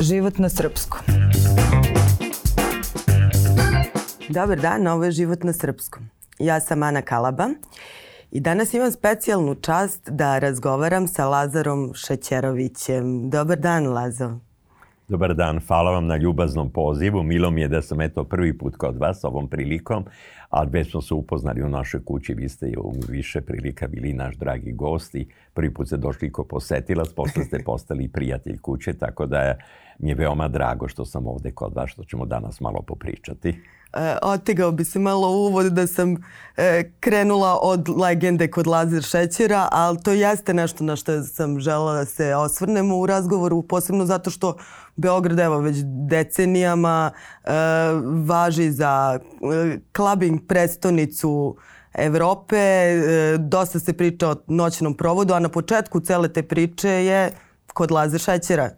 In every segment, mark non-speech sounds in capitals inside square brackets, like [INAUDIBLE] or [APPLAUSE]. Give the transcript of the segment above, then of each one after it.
Život na srpskom. Dobar dan, ovo je Život na srpskom. Ja sam Ana Kalaba i danas imam specijalnu čast da razgovaram sa Lazarom Šećerovićem. Dobar dan, Lazo. Dobar dan, hvala vam na ljubaznom pozivu. Milo mi je da sam eto prvi put kod vas ovom prilikom, ali već smo se upoznali u našoj kući. Vi ste u više prilika bili naš dragi gost i prvi put ste došli ko posetilac, posle ste postali prijatelj kuće, tako da je mi je veoma drago što sam ovde kod vas, što ćemo danas malo popričati. E, otegao bi se malo uvod da sam e, krenula od legende kod Lazer Šećera, ali to jeste nešto na što sam žela da se osvrnemo u razgovoru, posebno zato što Beograd evo već decenijama e, važi za e, prestonicu Evrope, e, dosta se priča o noćnom provodu, a na početku cele te priče je kod Lazer Šećera.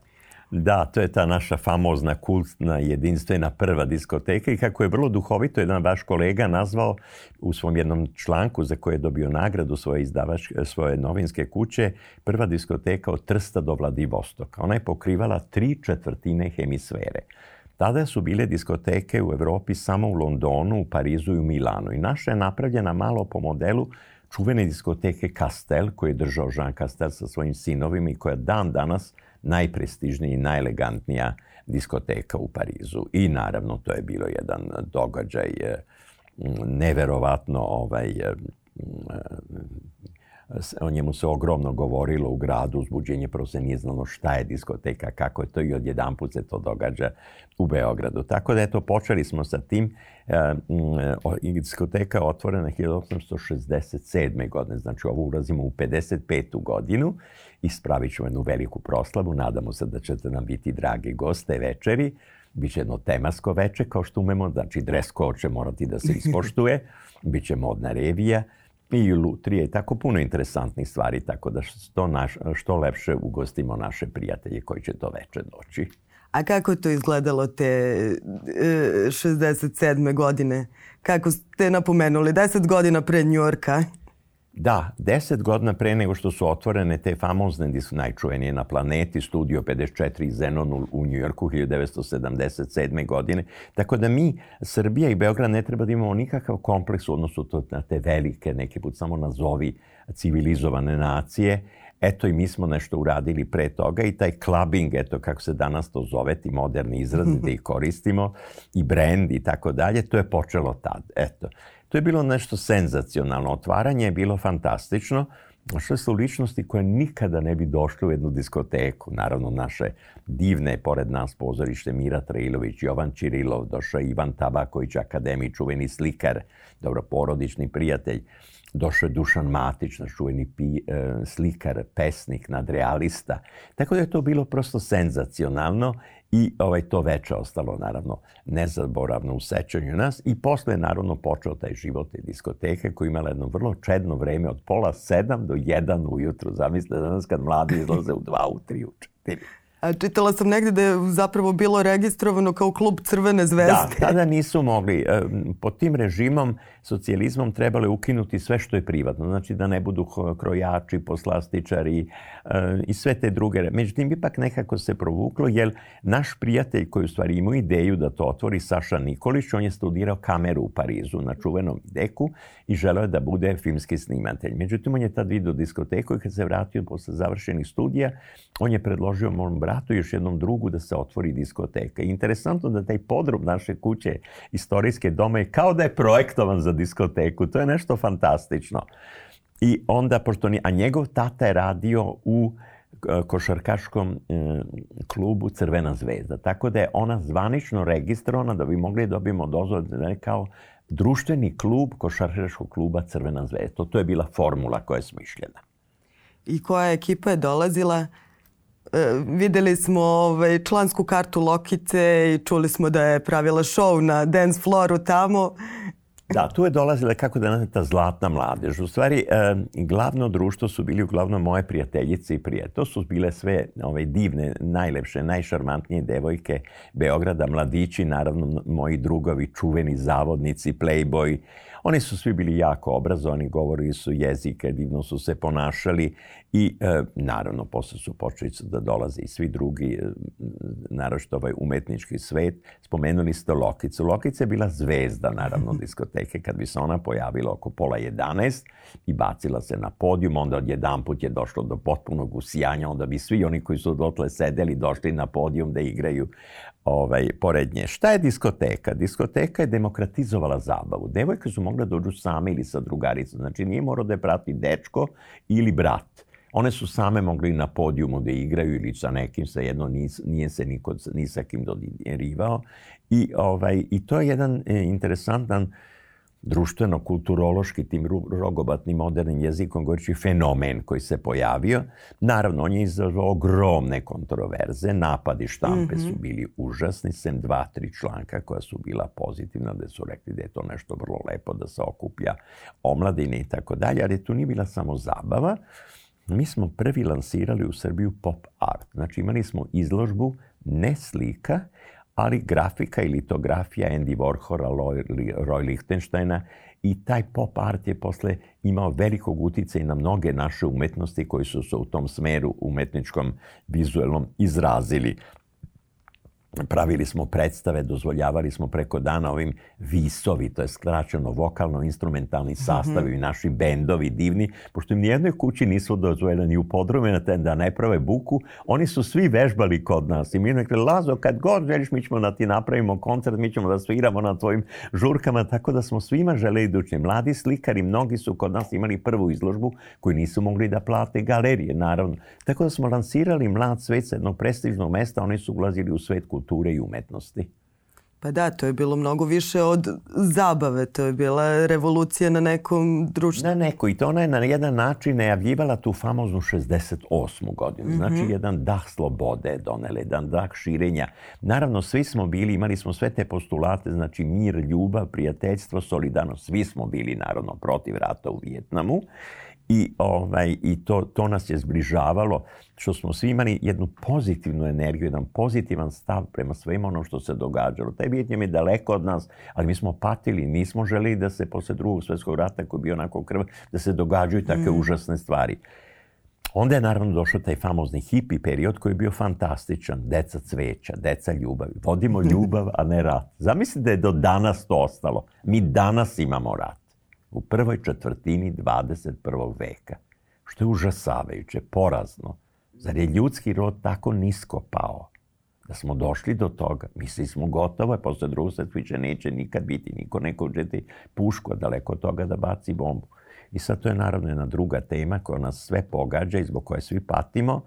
Da, to je ta naša famozna, kultna, jedinstvena prva diskoteka i kako je vrlo duhovito jedan vaš kolega nazvao u svom jednom članku za koje je dobio nagradu svoje, izdavač, svoje novinske kuće, prva diskoteka od Trsta do Vladivostoka. Ona je pokrivala tri četvrtine hemisfere. Tada su bile diskoteke u Evropi samo u Londonu, u Parizu i u Milanu. I naša je napravljena malo po modelu čuvene diskoteke Castel, koje je držao Jean Castel sa svojim sinovima i koja dan danas – najprestižnija i najelegantnija diskoteka u Parizu. I naravno to je bilo jedan događaj eh, neverovatno ovaj, eh, mm, eh, o njemu se ogromno govorilo u gradu, uzbuđenje prosto nije znalo šta je diskoteka, kako je to i odjedan put se to događa u Beogradu. Tako da eto, počeli smo sa tim E, diskoteka otvorena 1867. godine, znači ovo ulazimo u 55. godinu. Ispravit ćemo jednu veliku proslavu, nadamo se da ćete nam biti dragi goste večeri. Biće jedno temasko veče, kao što umemo, znači dres ko će morati da se ispoštuje. [LAUGHS] Biće modna revija i lutrije i tako puno interesantnih stvari, tako da što, naš, što lepše ugostimo naše prijatelje koji će to veče doći. A kako je to izgledalo te e, 67. godine? Kako ste napomenuli, 10 godina pre Njorka? Da, 10 godina pre nego što su otvorene te famozne, najčuvenije na planeti, Studio 54 i Zenon u Njujorku 1977. godine. Tako da mi, Srbija i Beograd, ne treba da imamo nikakav kompleks u odnosu to, na te velike, neki put samo nazovi civilizovane nacije eto i mi smo nešto uradili pre toga i taj clubbing, eto kako se danas to zove, ti moderni izrazi [LAUGHS] da ih koristimo, i brand i tako dalje, to je počelo tad, eto. To je bilo nešto senzacionalno, otvaranje je bilo fantastično, Što su ličnosti koje nikada ne bi došle u jednu diskoteku. Naravno, naše divne, pored nas pozorište Mira Trailović, Jovan Čirilov, došao Ivan Tabaković, akademij, čuveni slikar, dobro, porodični prijatelj. Došao je Dušan Matić, naš čuveni pi, e, slikar, pesnik, nadrealista. Tako da je to bilo prosto senzacionalno i ovaj, to veče ostalo naravno nezaboravno u sećanju nas. I posle je naravno počeo taj život i diskoteka koja je imala jedno vrlo čedno vreme od pola sedam do jedan ujutru. Zamislite danas kad mladi izlaze u dva, u tri, u četiri. Čitala sam negde da je zapravo bilo registrovano kao klub Crvene da, zvezde. Da, tada nisu mogli. E, pod tim režimom, socijalizmom, trebalo je ukinuti sve što je privatno. Znači da ne budu krojači, poslastičari e, i sve te druge. Međutim, ipak nekako se provuklo, jer naš prijatelj koji u stvari imao ideju da to otvori, Saša Nikolić, on je studirao kameru u Parizu na čuvenom deku i želeo je da bude filmski snimatelj. Međutim, on je tad vidio diskoteku i kad se vratio posle završenih studija, on je predložio mom bratu bratu još jednom drugu da se otvori diskoteka. Interesantno da taj podrum naše kuće, istorijske dome, je kao da je projektovan za diskoteku. To je nešto fantastično. I onda, pošto ni, a njegov tata je radio u e, košarkaškom e, klubu Crvena zvezda. Tako da je ona zvanično registrovana da bi mogli da dobijemo dozvod kao društveni klub košarkaškog kluba Crvena zvezda. To je bila formula koja je smišljena. I koja ekipa je dolazila? E, videli smo ovaj, člansku kartu Lokice i čuli smo da je pravila show na dance floru tamo. Da, tu je dolazila, kako da nazvim, ta zlatna mladež. U stvari, e, glavno društvo su bili uglavnom moje prijateljice i prije. To su bile sve ove ovaj, divne, najlepše, najšarmantnije devojke Beograda, mladići, naravno moji drugovi, čuveni zavodnici, playboy, Oni su svi bili jako obrazovani, govorili su jezike, divno su se ponašali i e, naravno posle su počeli da dolaze i svi drugi, e, naravno ovaj umetnički svet. Spomenuli ste Lokicu. Lokica je bila zvezda, naravno, [LAUGHS] diskoteke. Kad bi se ona pojavila oko pola 11 i bacila se na podijum, onda odjedan put je došlo do potpunog usijanja, onda bi svi oni koji su dotle sedeli došli na podijum da igraju ovaj, pored nje. Šta je diskoteka? Diskoteka je demokratizovala zabavu. Devojke su mogle da dođu same ili sa drugaricom. Znači nije morao da je prati dečko ili brat. One su same mogli na podijumu da igraju ili sa nekim, sa jedno nis, nije se niko, ni sa kim dodirivao. I, ovaj, I to je jedan e, interesantan uh, društveno-kulturološki, tim rogobatnim modernim jezikom govoreći fenomen koji se pojavio. Naravno, on je izazvao ogromne kontroverze, napadi štampe mm -hmm. su mhm. bili užasni, sem dva, tri članka koja su bila pozitivna, da su rekli da je to nešto vrlo lepo, da se okuplja omladine i tako dalje, ali tu nije bila samo zabava. Mi smo prvi lansirali u Srbiju pop art. Znači imali smo izložbu ne slika, ali grafika i litografija Andy Warhola, Roy Lichtensteina i taj pop art je posle imao velikog utice i na mnoge naše umetnosti koji su se u tom smeru umetničkom vizuelnom izrazili pravili smo predstave, dozvoljavali smo preko dana ovim visovi, to je skraćeno vokalno-instrumentalni mhm. sastavi, mm -hmm. naši bendovi divni, pošto im nijednoj kući nisu dozvoljeni u podrume na ten da ne prave buku, oni su svi vežbali kod nas i mi rekli, Lazo, kad god želiš, mi ćemo da ti napravimo koncert, mi ćemo da sviramo na tvojim žurkama, tako da smo svima želeli dući. Da Mladi slikari, mnogi su kod nas imali prvu izložbu koju nisu mogli da plate galerije, naravno. Tako da smo lansirali mlad svet sa jednog prestižnog mesta, oni su ulazili u svet kulture kulture i umetnosti. Pa da, to je bilo mnogo više od zabave, to je bila revolucija na nekom društvu. Na neko i to ona je na jedan način najavljivala tu famoznu 68. godinu. Mm -hmm. Znači mhm. jedan dah slobode donele, jedan dah širenja. Naravno, svi smo bili, imali smo sve te postulate, znači mir, ljubav, prijateljstvo, solidarnost. Svi smo bili naravno protiv rata u Vjetnamu i, ovaj, i to, to nas je zbližavalo, što smo svi imali jednu pozitivnu energiju, jedan pozitivan stav prema svima onom što se događalo. Taj Vjetnjam je daleko od nas, ali mi smo patili, nismo želi da se posle drugog svetskog rata, koji je bio onako krv, da se događaju takve mm. užasne stvari. Onda je naravno došao taj famozni hipi period koji je bio fantastičan. Deca cveća, deca ljubavi. Vodimo ljubav, a ne rat. Zamislite da je do danas to ostalo. Mi danas imamo rat u prvoj četvrtini 21. veka, što je užasavajuće, porazno. Zar je ljudski rod tako nisko pao? Da smo došli do toga, mislili smo gotovo je, posle drugog svetvića neće nikad biti, niko neko uđeti puško daleko od toga da baci bombu. I sad to je naravno jedna druga tema koja nas sve pogađa i zbog koje svi patimo,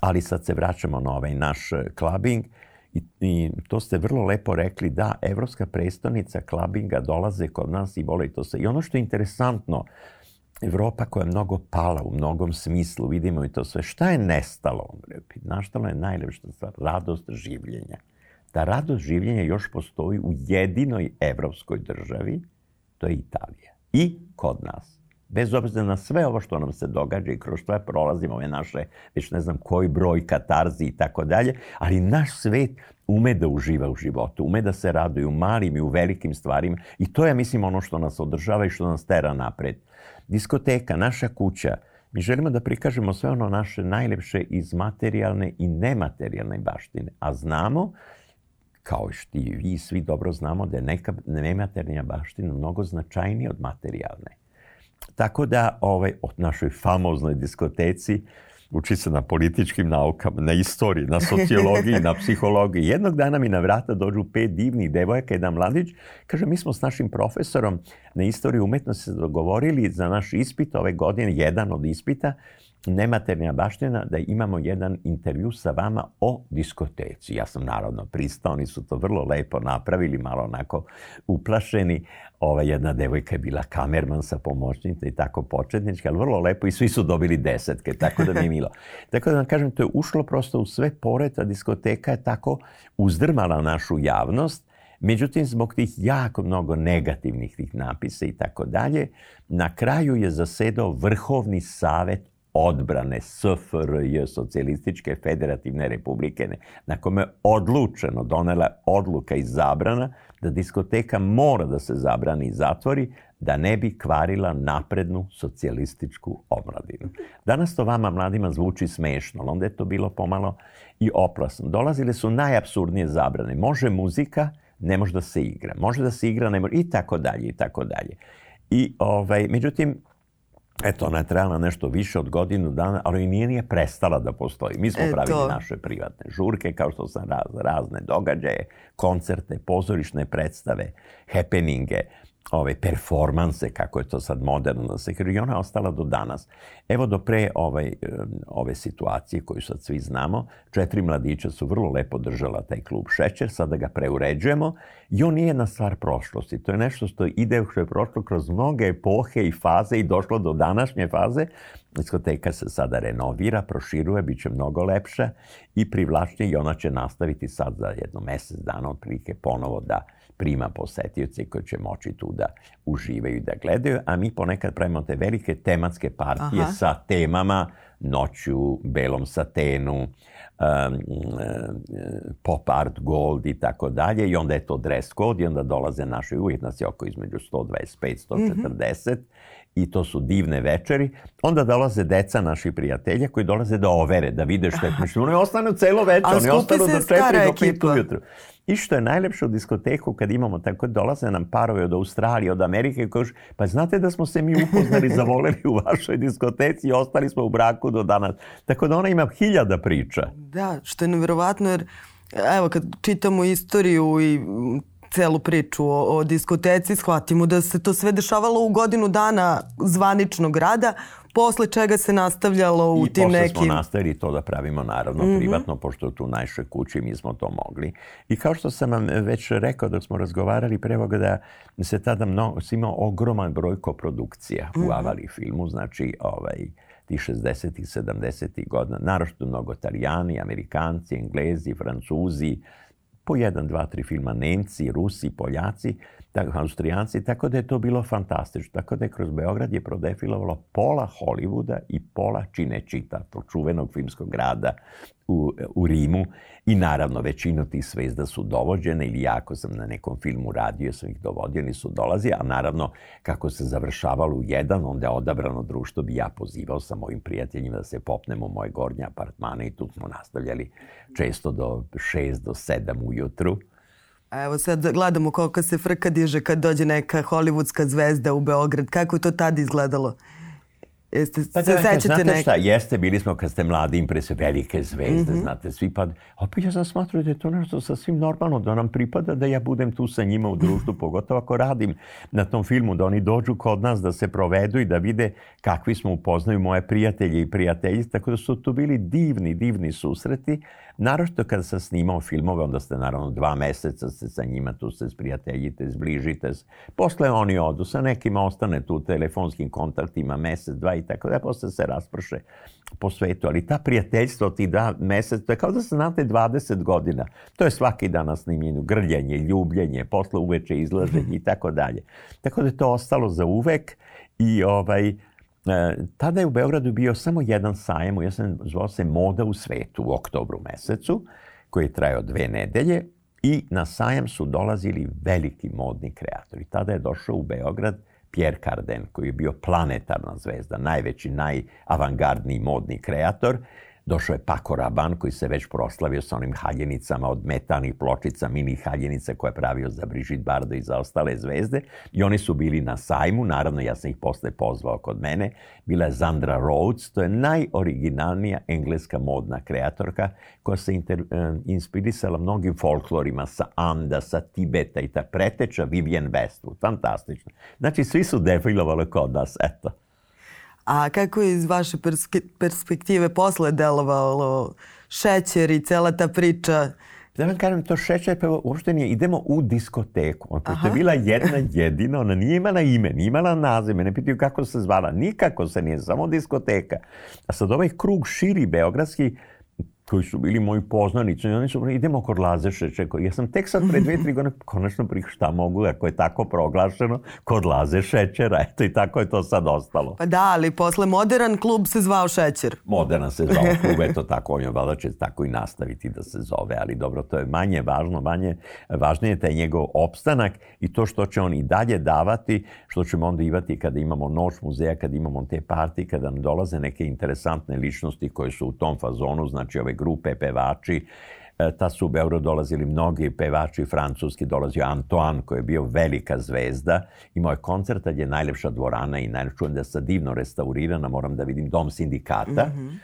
ali sad se vraćamo na ovaj naš klabing. Eh, uh, I, I to ste vrlo lepo rekli, da, evropska prestonica klabinga dolaze kod nas i vole to se. I ono što je interesantno, Evropa koja je mnogo pala u mnogom smislu, vidimo i to sve. Šta je nestalo? Naštalo je najlepša stvar, radost življenja. Ta radost življenja još postoji u jedinoj evropskoj državi, to je Italija. I kod nas bez obzira na sve ovo što nam se događa i kroz što je prolazimo ove naše, već ne znam koji broj katarzi i tako dalje, ali naš svet ume da uživa u životu, ume da se raduje u malim i u velikim stvarima i to je, mislim, ono što nas održava i što nas tera napred. Diskoteka, naša kuća, Mi želimo da prikažemo sve ono naše najlepše iz materijalne i nematerijalne baštine, a znamo kao što i vi svi dobro znamo da je neka nematerijalna baština mnogo značajnija od materijalne. Tako da ovaj, od našoj famoznoj diskoteci uči se na političkim naukama, na istoriji, na sociologiji, na [LAUGHS] psihologiji. Jednog dana mi na vrata dođu pet divnih devojaka, jedan mladić. Kaže, mi smo s našim profesorom na istoriji umetnosti dogovorili za naš ispit ove godine, jedan od ispita, nematerna baština, da imamo jedan intervju sa vama o diskoteci. Ja sam naravno pristao, oni su to vrlo lepo napravili, malo onako uplašeni. Ova jedna devojka je bila kamerman sa pomoćnicom i tako početnička, ali vrlo lepo i svi su dobili desetke, tako da mi je milo. [LAUGHS] tako da vam kažem, to je ušlo prosto u sve pore, ta diskoteka je tako uzdrmala našu javnost Međutim, zbog tih jako mnogo negativnih tih napisa i tako dalje, na kraju je zasedao Vrhovni savet odbrane SFRJ Socialističke federativne republike na kome odlučeno donela odluka i zabrana da diskoteka mora da se zabrani i zatvori da ne bi kvarila naprednu socijalističku omladinu. Danas to vama mladima zvuči smešno, ali onda je to bilo pomalo i oplasno. Dolazile su najapsurdnije zabrane. Može muzika, ne može da se igra. Može da se igra, ne može i tako dalje i tako dalje. I ovaj međutim Eto, ona je trajala nešto više od godinu dana, ali i nije nije prestala da postoji. Mi smo e, pravili to. naše privatne žurke, kao što sam raz, razne događaje, koncerte, pozorišne predstave, happeninge, ove ovaj, performanse, kako je to sad moderno da se kaže, ona je ostala do danas. Evo do pre ovaj, ove situacije koju sad svi znamo, četiri mladića su vrlo lepo držala taj klub Šećer, sada ga preuređujemo i on nije jedna stvar prošlosti. To je nešto što ide, što je prošlo kroz mnoge epohe i faze i došlo do današnje faze. Diskoteka se sada renovira, proširuje, bit će mnogo lepša i privlačnije i ona će nastaviti sad za jedno mesec dana otprilike ponovo da uh, prima posetioce koji će moći tu da uživaju i da gledaju, a mi ponekad pravimo te velike tematske partije Aha. sa temama noću, belom satenu, um, pop art, gold i tako dalje i onda je to dress code i onda dolaze naše uvijek oko između 125-140 mm -hmm i to su divne večeri, onda dolaze deca naših prijatelja koji dolaze da overe, da vide što je prišlo. Oni ostanu celo večer, oni ostanu do 4 do 5 ujutru. I što je najlepše u diskoteku kad imamo tako, dolaze nam parovi od Australije, od Amerike, koji još, pa znate da smo se mi upoznali, [LAUGHS] zavoleli u vašoj diskoteci i ostali smo u braku do danas. Tako da ona ima hiljada priča. Da, što je nevjerovatno jer Evo, kad čitamo istoriju i celu priču o, o diskoteci, shvatimo da se to sve dešavalo u godinu dana zvaničnog rada, posle čega se nastavljalo u I tim nekim... I posle smo nastavili to da pravimo, naravno, mm -hmm. privatno, pošto tu našoj kući mi smo to mogli. I kao što sam vam već rekao dok smo razgovarali pre ovoga da se tada mnogo, imao ogroman broj koprodukcija mm -hmm. u mhm. Avali filmu, znači ovaj, ti 60-ih, 70-ih godina, naročito mnogo Italijani, Amerikanci, Englezi, Francuzi, uh, po jedan, dva, tri filma Nemci, Rusi, Poljaci tako, Austrijanci, tako da je to bilo fantastično. Tako da je kroz Beograd je prodefilovalo pola Hollywooda i pola Činečita, to čuvenog filmskog grada u, u Rimu. I naravno, većinu tih svezda su dovođene ili jako sam na nekom filmu radio, sam ih dovodio, nisu dolazi, a naravno, kako se završavalo u jedan, onda je odabrano društvo, bi ja pozivao sa mojim prijateljima da se popnemo u moje gornje apartmane i tu smo nastavljali često do 6 do 7 ujutru Evo sad gledamo koliko se frka diže kad dođe neka hollywoodska zvezda u Beograd. Kako je to tad izgledalo? Jeste, pa, se sećate znate nek... šta, jeste, bili smo kad ste mladi imprese velike zvezde, mm -hmm. znate, svi pa... Opet ja sam smatrao da je to nešto sasvim normalno, da nam pripada da ja budem tu sa njima u društvu, [LAUGHS] pogotovo ako radim na tom filmu, da oni dođu kod nas, da se provedu i da vide kakvi smo upoznaju moje prijatelje i prijateljice. tako da su tu bili divni, divni susreti, Naravno kada sam snimao filmove, onda ste naravno dva meseca se sa njima tu se sprijateljite, zbližite se. Posle oni odu, sa nekim ostane tu telefonskim kontaktima mesec, dva i tako da, posle se rasprše po svetu. Ali ta prijateljstvo, ti da mesec, to je kao da se znate 20 godina. To je svaki dan na snimljenju, grljenje, ljubljenje, posle uveče izlaženje i tako dalje. Tako da je to ostalo za uvek i ovaj, E, tada je u Beogradu bio samo jedan sajam, ja sam zvao se Moda u svetu u oktobru mesecu, koji je trajao dve nedelje i na sajam su dolazili veliki modni kreatori. Tada je došao u Beograd Pierre Cardin, koji je bio planetarna zvezda, najveći, najavangardniji modni kreator, Došao je Paco Raban koji se već proslavio sa onim haljenicama od metalnih pločica, mini haljenica koje je pravio za Brigitte Bardo i za ostale zvezde. I oni su bili na sajmu, naravno ja sam ih posle pozvao kod mene. Bila je Zandra Rhodes, to je najoriginalnija engleska modna kreatorka koja se inter, eh, inspirisala mnogim folklorima sa Anda, sa Tibeta i ta preteča Vivienne Westwood. Fantastično. Znači svi su defilovali kod nas, eto. A kako je iz vaše perspektive posle delovalo šećer i cela ta priča? Da vam kažem, to šećer pevo uopšte nije. Idemo u diskoteku. Ona je bila jedna jedina, ona nije imala ime, nije imala nazime, ne pitaju kako se zvala. Nikako se nije, samo diskoteka. A sad ovaj krug širi beogradski, uh, koji su bili moji poznanici, oni su idemo kod Lazeše, čekaj. Ja sam tek sad pre dve, tri godine [LAUGHS] konačno prih šta mogu, ako je tako proglašeno, kod Laze šećera, eto i tako je to sad ostalo. Pa da, ali posle Modern klub se zvao šećer. Modern se zvao [LAUGHS] klub, eto tako, on je valjda će tako i nastaviti da se zove, ali dobro, to je manje važno, manje, važnije je taj njegov opstanak i to što će on i dalje davati, što ćemo onda imati kada imamo noć muzeja, kada imamo te partije, kada nam dolaze neke interesantne ličnosti koje su u tom fazonu, znači ovaj ove grupe pevači, e, ta su u Beograd dolazili mnogi pevači francuski, dolazio Antoine koji je bio velika zvezda. Imao je koncert, tad je najlepša dvorana i najčujem da je divno restaurirana, moram da vidim dom sindikata. Mm -hmm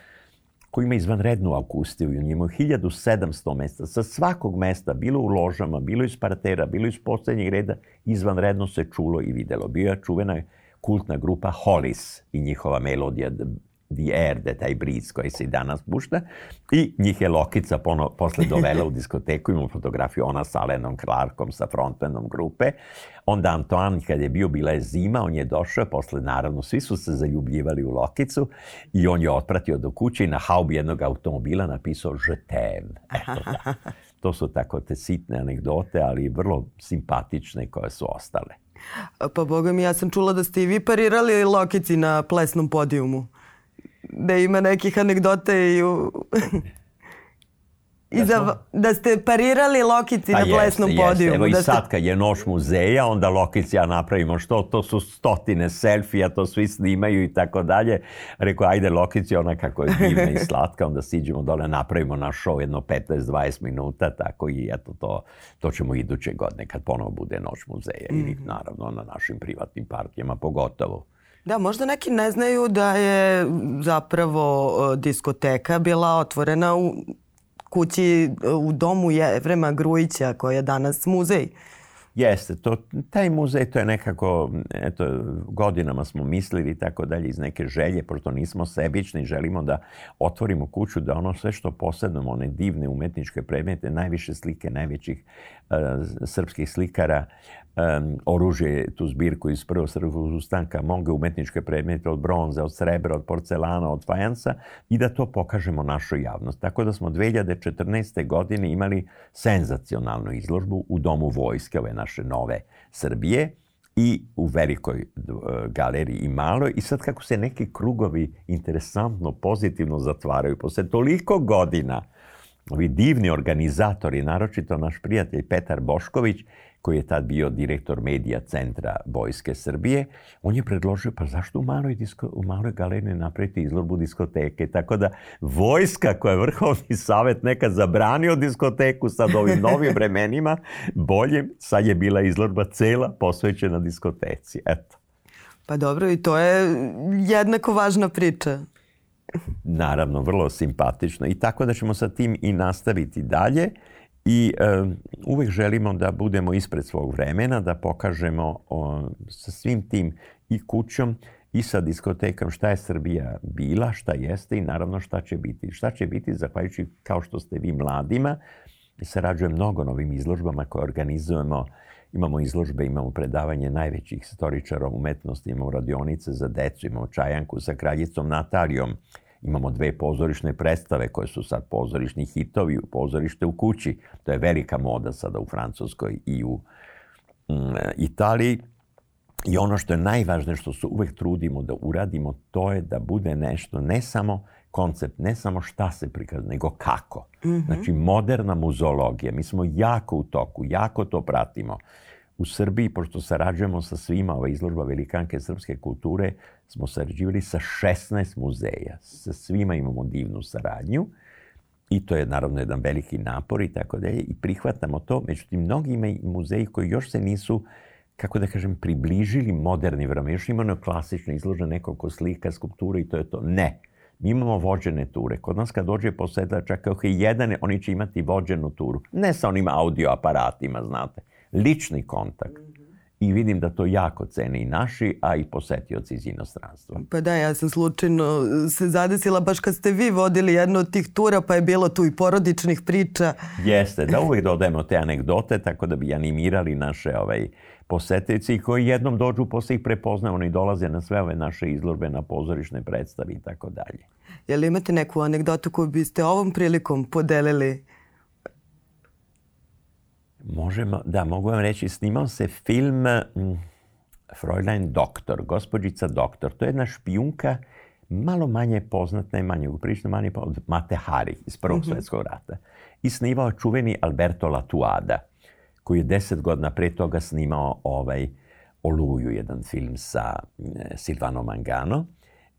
koji ima izvanrednu akustiju i on ima 1700 mesta. Sa svakog mesta, bilo u ložama, bilo iz partera, bilo iz poslednjeg reda, izvanredno se čulo i videlo. Bio je čuvena kultna grupa Hollis i njihova melodija The Air, da taj briz koji se i danas pušta. I njih je Lokica pono, posle dovela u diskoteku, imamo fotografiju ona sa Alenom Clarkom, sa frontmanom grupe. Onda Antoine, kad je bio, bila je zima, on je došao, posle naravno svi su se zaljubljivali u Lokicu i on je otpratio do kuće i na haubi jednog automobila napisao Je t'aime. Eto da. [LAUGHS] To su tako te sitne anegdote, ali vrlo simpatične koje su ostale. Pa boga mi, ja sam čula da ste i vi parirali Lokici na plesnom podijumu da ima nekih anegdota i u... [LAUGHS] I da, za, da ste parirali Lokici pa na plesnom jeste, podiju. Evo da i sad ste... kad je noć muzeja, onda Lokici ja napravimo što, to su stotine selfija, to svi snimaju i tako dalje. Rekao, ajde Lokici, ona kako je divna i slatka, onda siđemo dole, napravimo naš show jedno 15-20 minuta, tako i eto to, to ćemo iduće godine kad ponovo bude noć muzeja mm -hmm. i mhm. naravno na našim privatnim partijama pogotovo. Da, možda neki ne znaju da je zapravo e, diskoteka bila otvorena u kući e, u domu Jevrema Grujića koji je danas muzej. Jeste, to, taj muzej to je nekako, eto, godinama smo mislili i tako dalje iz neke želje, pošto nismo sebični, želimo da otvorimo kuću, da ono sve što posedamo, one divne umetničke predmete, najviše slike najvećih uh, srpskih slikara, um, oružje, tu zbirku iz prvog srpskog ustanka, mnoge umetničke predmete od bronze, od srebra, od porcelana, od fajansa i da to pokažemo našoj javnosti. Tako da smo 2014. godine imali senzacionalnu izložbu u Domu vojske ove naše nove Srbije i u velikoj e, galeriji i maloj. I sad kako se neki krugovi interesantno, pozitivno zatvaraju. Posle toliko godina ovi divni organizatori, naročito naš prijatelj Petar Bošković, koji je tad bio direktor medija centra Vojske Srbije, on je predložio, pa zašto u maloj, disko, u maloj galeriji napraviti izložbu diskoteke? Tako da vojska koja je Vrhovni savet nekad zabranio diskoteku sad ovim novim vremenima, bolje, sad je bila izložba cela posvećena diskoteci. Eto. Pa dobro, i to je jednako važna priča. Naravno, vrlo simpatično. I tako da ćemo sa tim i nastaviti dalje. I e, uvek želimo da budemo ispred svog vremena, da pokažemo o, sa svim tim i kućom i sa diskotekom šta je Srbija bila, šta jeste i naravno šta će biti. Šta će biti, zahvaljujući kao što ste vi mladima, sarađujem mnogo novim izložbama koje organizujemo. Imamo izložbe, imamo predavanje najvećih storičara umetnosti, imamo radionice za decu, imamo čajanku sa kraljicom Natalijom, Imamo dve pozorišne predstave koje su sad pozorišni hitovi, pozorište u kući. To je velika moda sada u Francuskoj i u mm, Italiji. I ono što je najvažnije, što se uvek trudimo da uradimo, to je da bude nešto ne samo koncept, ne samo šta se prikazuje, nego kako. Mm -hmm. Znači, moderna muzologija. Mi smo jako u toku, jako to pratimo. U Srbiji, pošto sarađujemo sa svima, ova izložba Velikanke srpske kulture smo sarađivali sa 16 muzeja. Sa svima imamo divnu saradnju i to je naravno jedan veliki napor i tako dalje i prihvatamo to. Međutim, mnogi imaju muzeji koji još se nisu kako da kažem, približili moderni vreme. Još ima klasično izloženo nekoliko slika, skulptura i to je to. Ne. Mi imamo vođene ture. Kod nas kad dođe posetilač, ako je jedan, oni će imati vođenu turu. Ne sa onim audio aparatima, znate. Lični kontakt. Mm -hmm i vidim da to jako cene i naši, a i posetioci iz inostranstva. Pa da, ja sam slučajno e, se zadesila baš kad ste vi vodili jednu od tih tura, pa je bilo tu i porodičnih priča. Jeste, da uvijek dodajemo te anegdote, tako da bi animirali naše ovaj, posetioci koji jednom dođu posle ih prepoznaju, oni dolaze na sve ove naše izložbe, na pozorišne predstave i tako dalje. Je li imate neku anegdotu koju biste ovom prilikom podelili Možemo, da, mogu vam reći, snimao se film m, mm, Doktor, gospođica Doktor. To je jedna špijunka malo manje poznata, ne manje, prilično manje poznata, od Mate Hari iz Prvog mm -hmm. svjetskog rata. I snimao čuveni Alberto Latuada, koji je deset godina pre toga snimao ovaj Oluju, jedan film sa mm, Silvano Mangano.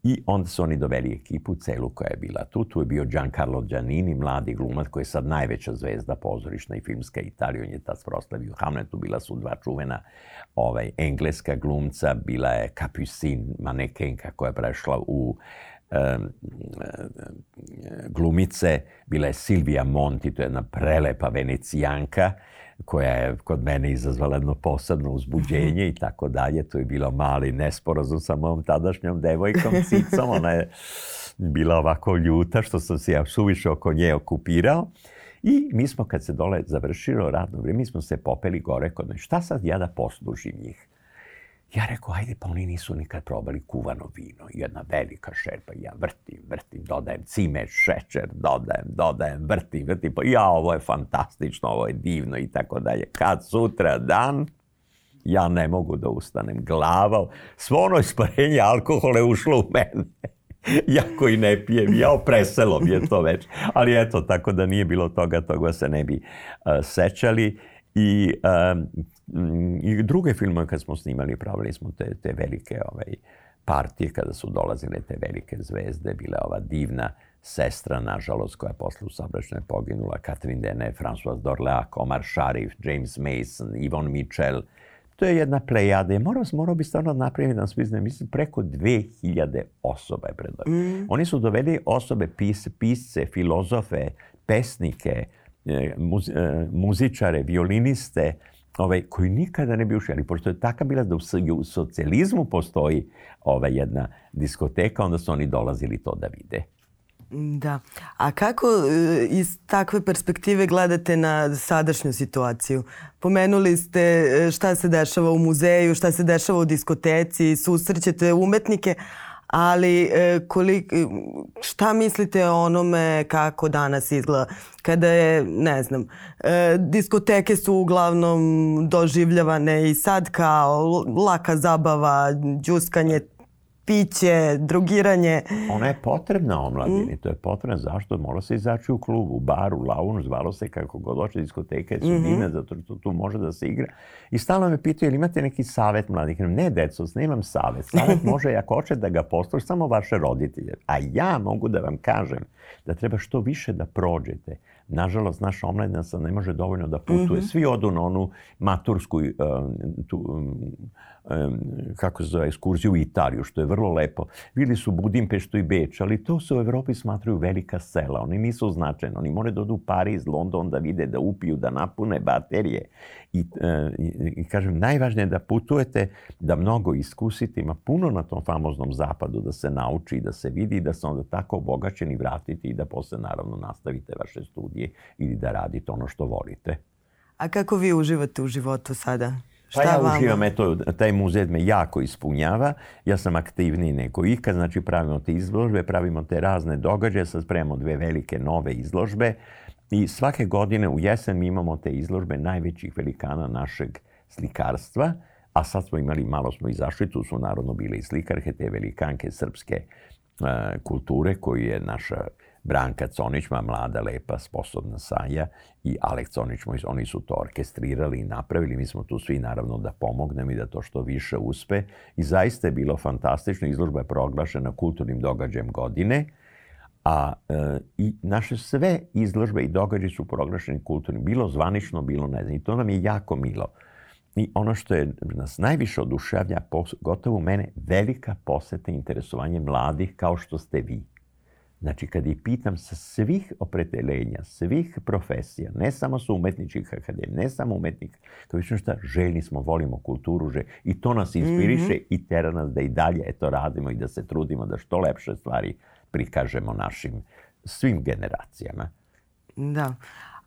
I onda su oni doveli ekipu celu koja je bila tu. Tu je bio Giancarlo Giannini, mladi glumac koji je sad najveća zvezda pozorišna i filmska Italija. On je tad proslavio Hamletu. Bila su dva čuvena ovaj, engleska glumca. Bila je Capucine, manekenka koja je prešla u um, glumice. Bila je Silvia Monti, to je jedna prelepa venecijanka. Uh, koja je kod mene izazvala jedno posebno uzbuđenje i tako dalje. To je bilo mali nesporazum sa mojom tadašnjom devojkom Cicom. Ona je bila ovako ljuta što sam se ja suviše oko nje okupirao. I mi smo, kad se dole završilo radno vrijeme, mi smo se popeli gore kod nje. Šta sad ja da poslužim njih? Ja rekao, ajde, pa oni nisu nikad probali kuvano vino. Jedna velika šerpa, ja vrtim, vrtim, dodajem cimet, šećer, dodajem, dodajem, vrtim, vrtim, pa ja, ovo je fantastično, ovo je divno i tako dalje. Kad sutra dan, ja ne mogu da ustanem glava. Svo ono isparenje alkohola je ušlo u mene. [LAUGHS] ja koji ne pijem, ja preselo mi je to već. Ali eto, tako da nije bilo toga, toga se ne bi uh, sećali. I, um, I druge filme kad smo snimali, pravili smo te, te velike ovaj, partije kada su dolazile te velike zvezde, bila ova divna sestra, nažalost, koja posle u sabračnoj poginula, Catherine Deneuve, François Dorleac, Omar Sharif, James Mason, Yvonne Mitchell. To je jedna plejada. Morao, morao bi stvarno napraviti da nas mislim, preko 2000 osoba je predao. Mm. Oni su doveli osobe, pis, pisce, filozofe, pesnike, E, muz, e, muzičare, violiniste, ovaj, koji nikada ne bi ušli. Ali pošto je taka bila da u, u socijalizmu postoji ovaj, jedna diskoteka, onda su oni dolazili to da vide. Da. A kako e, iz takve perspektive gledate na sadašnju situaciju? Pomenuli ste šta se dešava u muzeju, šta se dešava u diskoteci, susrećete umetnike, ali e, kolik, e, šta mislite o onome kako danas izgleda? Kada je, ne znam, e, diskoteke su uglavnom doživljavane i sad kao laka zabava, džuskanje, piće, drugiranje. Ona je potrebna omladini, mm. to je potrebno. Zašto? Mora se izaći u klub, u bar, u lounge, zvalo se kako god oče, diskoteka je mhm. sudina, mm -hmm. zato što tu može da se igra. I stalno me pitaju, ili imate neki savet mladih? Ne, deco, snimam savet. Savet [LAUGHS] može, ako hoće da ga postoji, samo vaše roditelje. A ja mogu da vam kažem da treba što više da prođete. Nažalost, naša omladina sad ne može dovoljno da putuje. Mm -hmm. Svi odu na onu matursku um, tu, um, kako se zove, ekskurziju u Italiju, što je vrlo lepo. Bili su Budimpeštu i Beč, ali to se u Evropi smatraju velika sela. Oni nisu značajno. Oni moraju da odu u Pariz, London, da vide, da upiju, da napune baterije. I, e, i, i kažem, najvažnije je da putujete, da mnogo iskusite. Ima puno na tom famoznom zapadu da se nauči, da se vidi, da se onda tako obogaćeni vratiti i da posle, naravno, nastavite vaše studije ili da radite ono što volite. A kako vi uživate u životu sada? Šta pa ja vama? uživam, eto, taj muzej me jako ispunjava. Ja sam aktivniji neko ikad, znači pravimo te izložbe, pravimo te razne događaje, sad spremamo dve velike nove izložbe i svake godine u jesen mi imamo te izložbe najvećih velikana našeg slikarstva, a sad smo imali, malo smo izašli, tu su narodno bile i slikarke, te velikanke srpske uh, kulture koji je naša Branka Conićma, mlada, lepa, sposobna Sanja i Alek Conić, oni su to orkestrirali i napravili. Mi smo tu svi naravno da pomognemo i da to što više uspe. I zaista je bilo fantastično. Izložba je proglašena kulturnim događajem godine. A e, i naše sve izložbe i događaje su proglašeni kulturnim. Bilo zvanično, bilo ne znam. I to nam je jako milo. I ono što je nas najviše oduševlja, gotovo mene, velika poseta i interesovanje mladih kao što ste vi. Znači, kad ih pitam sa svih opredeljenja, svih profesija, ne samo sa umetničkih akademija, ne samo umetnika, to više šta, željni smo, volimo kulturu, že, i to nas mhm. inspiriše mm-hmm. i tera nas da i dalje eto radimo i da se trudimo da što lepše stvari prikažemo našim svim generacijama. Da.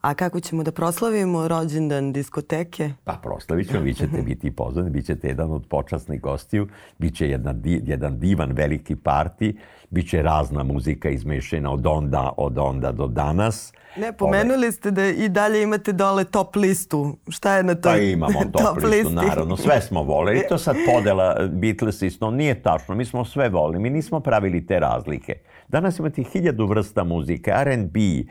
A kako ćemo da proslavimo rođendan diskoteke? Pa proslavit ćemo, vi ćete [LAUGHS] biti pozvani, bit ćete jedan od počasnih gostiju, bit će jedna, jedan divan veliki parti, bit će razna muzika izmešena od onda, od onda do danas. Ne, pomenuli ste da i dalje imate dole top listu. Šta je na toj pa imamo [LAUGHS] top, top listu, naravno. Sve smo voleli. To sad podela Beatles i nije tačno. Mi smo sve volili. Mi nismo pravili te razlike. Danas imate hiljadu vrsta muzike, R&B, e,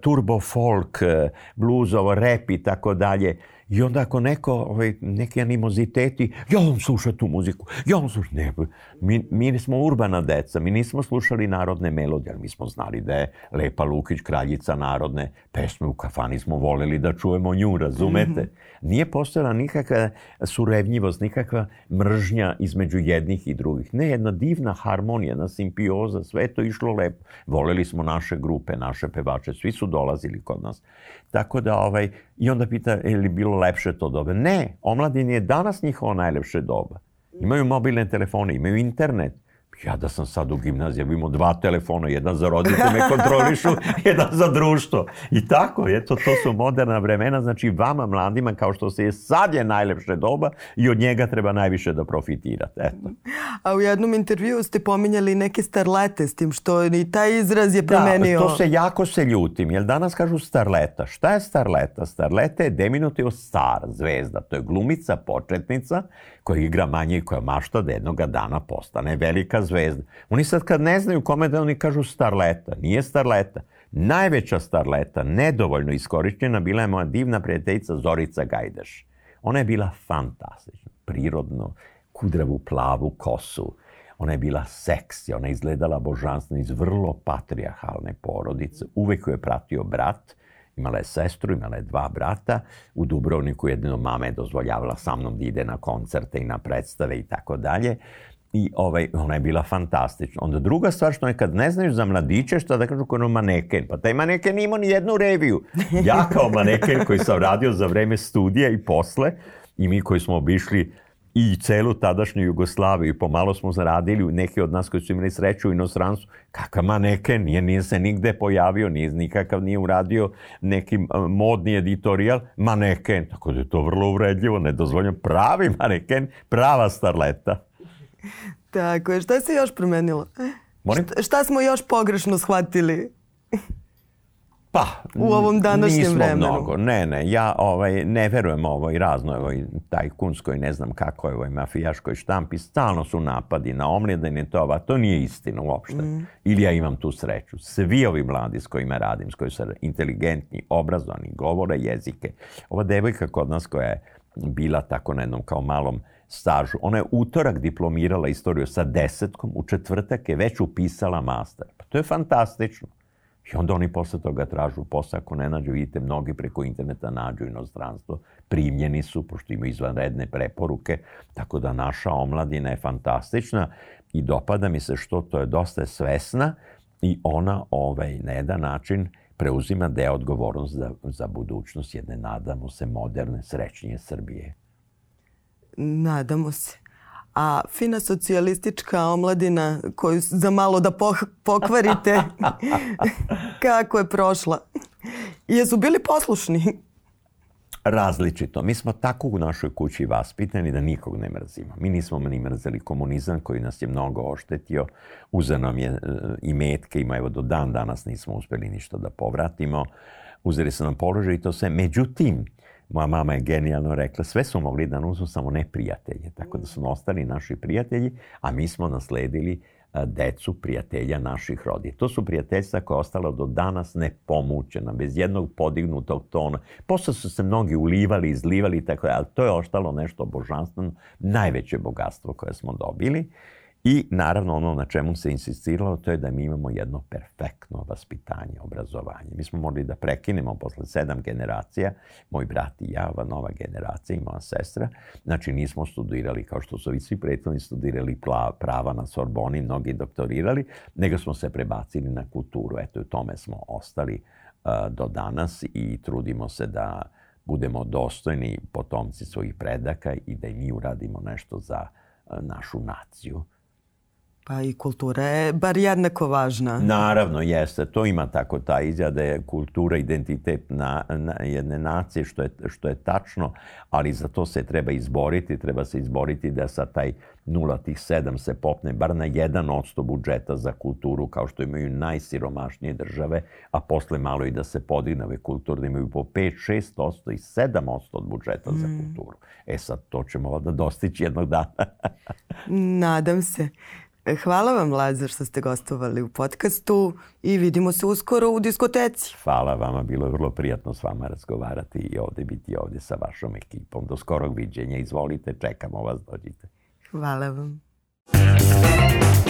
turbo folk, e, bluzovo, rep i tako dalje. I onda ako neko, ovaj, neki animoziteti, ja vam sluša tu muziku, ja vam slušam, Ne, mi, mi smo urbana deca, mi nismo slušali narodne melodije, ali mi smo znali da je Lepa Lukić kraljica narodne pesme. U kafani smo voleli da čujemo nju, razumete? Mhm. Nije postojala nikakva surevnjivost, nikakva mržnja između jednih i drugih. Ne, jedna divna harmonija, jedna simpioza, sve to išlo lepo. Voleli smo naše grupe, naše pevače, svi su dolazili kod nas. Tako da, ovaj, i onda pita, je li bilo lepše to doba? Ne, omladin je danas njihova najlepše doba. Imaju mobilne telefone, imaju internet. Ja da sam sad u gimnaziji, imamo dva telefona, jedan za roditelje me kontrolišu, [LAUGHS] jedan za društvo. I tako, eto, to su moderna vremena, znači vama mladima, kao što se je sad je najlepša doba i od njega treba najviše da profitirate. Eto. A u jednom intervju ste pominjali neke starlete s tim što i taj izraz je da, promenio. Da, to se jako se ljutim, jer danas kažu starleta. Šta je starleta? Starleta je deminutiv star, zvezda. To je glumica, početnica koja igra manje i koja mašta da jednoga dana postane velika zvezda. Oni sad kad ne znaju kome da oni kažu starleta, nije starleta. Najveća starleta, nedovoljno iskorišćena, bila je moja divna prijateljica Zorica Gajdeš. Ona je bila fantastična, prirodno, kudravu plavu kosu. Ona je bila seksi, ona je izgledala božanstveno iz vrlo patrijahalne porodice. Uvek ju je pratio brat Imala je sestru, imala je dva brata. U Dubrovniku jedino mama je dozvoljavala sa mnom da ide na koncerte i na predstave i tako dalje. I ovaj, ona je bila fantastična. Onda druga stvar što je kad ne znaju za mladiće, šta da kažu kao maneken. Pa taj maneken imao ni jednu reviju. Ja kao maneken koji sam radio za vreme studija i posle i mi koji smo obišli i celu tadašnju Jugoslaviju. Pomalo smo zaradili, neki od nas koji su imali sreću u inostranstvu, kakav ma nije, nije se nigde pojavio, nije nikakav, nije uradio neki modni editorijal, maneken, neke. Tako da je to vrlo uvredljivo, ne nedozvoljeno. Pravi maneken, prava starleta. Tako je, šta se još promenilo? Molim? Šta, šta smo još pogrešno shvatili? Pa, u ovom današnjem nismo vremenu. mnogo. Ne, ne, ja ovaj, ne verujem ovoj raznoj ovoj tajkunskoj, ne znam kako je ovoj mafijaškoj štampi. Stalno su napadi na omljedine to, a to nije istina uopšte. Mm. Ili ja imam tu sreću. Svi ovi mladi s kojima radim, s kojima su inteligentni, obrazovani, govore jezike. Ova devojka kod nas koja je bila tako na jednom kao malom stažu. Ona je utorak diplomirala istoriju sa desetkom, u četvrtak je već upisala master. Pa to je fantastično. I onda oni posle toga tražu posao, ako ne nađu, vidite, mnogi preko interneta nađu inostranstvo, primljeni su, pošto imaju izvanredne preporuke, tako da naša omladina je fantastična i dopada mi se što to je dosta svesna i ona ovaj, na jedan način preuzima deo odgovornost za, za budućnost jedne, nadamo se, moderne, srećnije Srbije. Nadamo se a fina socijalistička omladina koju za malo da poh pokvarite [LAUGHS] kako je prošla. Jesu bili poslušni? Različito. Mi smo tako u našoj kući vaspitani da nikog ne mrzimo. Mi nismo ni mrzeli komunizam koji nas je mnogo oštetio. Uza nam je e, i metke, ima evo do dan danas nismo uspeli ništa da povratimo. Uzeli se nam položaj i to sve. Međutim, moja mama je genijalno rekla, sve su mogli da nam uzmu samo ne prijatelje. Tako da su ostali mm. naši prijatelji, a mi smo nasledili decu prijatelja naših roditelja. To su prijateljstva koja je ostala do danas nepomučena, bez jednog podignutog tona. Posle su se mnogi ulivali, izlivali, tako, ali to je ostalo nešto božanstveno, najveće bogatstvo koje smo dobili. Uh, I naravno ono na čemu se insistiralo to je da mi imamo jedno perfektno vaspitanje, obrazovanje. Mi smo morali da prekinemo posle sedam generacija, moj brat i ja, va nova generacija i moja sestra. Znači nismo studirali kao što su i svi prethodni studirali prava na Sorboni, mnogi doktorirali, nego smo se prebacili na kulturu. Eto, u tome smo ostali uh, do danas i trudimo se da budemo dostojni potomci svojih predaka i da i mi uradimo nešto za e, našu naciju. Pa i kultura je bar jednako važna. Naravno, jeste. To ima tako ta izjada da je kultura identitet na, na jedne nacije, što je, što je tačno, ali za to se treba izboriti. Treba se izboriti da sa taj 0,7 se popne bar na 1% budžeta za kulturu, kao što imaju najsiromašnije države, a posle malo i da se podigne ove kulture, da imaju po 5, 6% i 7% od budžeta mm. za kulturu. E sad, to ćemo da dostići jednog dana. [LAUGHS] Nadam se. E, hvala vam, Lazar, što ste gostovali u podcastu i vidimo se uskoro u diskoteci. Hvala vama, bilo je vrlo prijatno s vama razgovarati i ovde biti ovde sa vašom ekipom. Do skorog viđenja, izvolite, čekamo vas, dođite. Hvala vam. Hvala vam.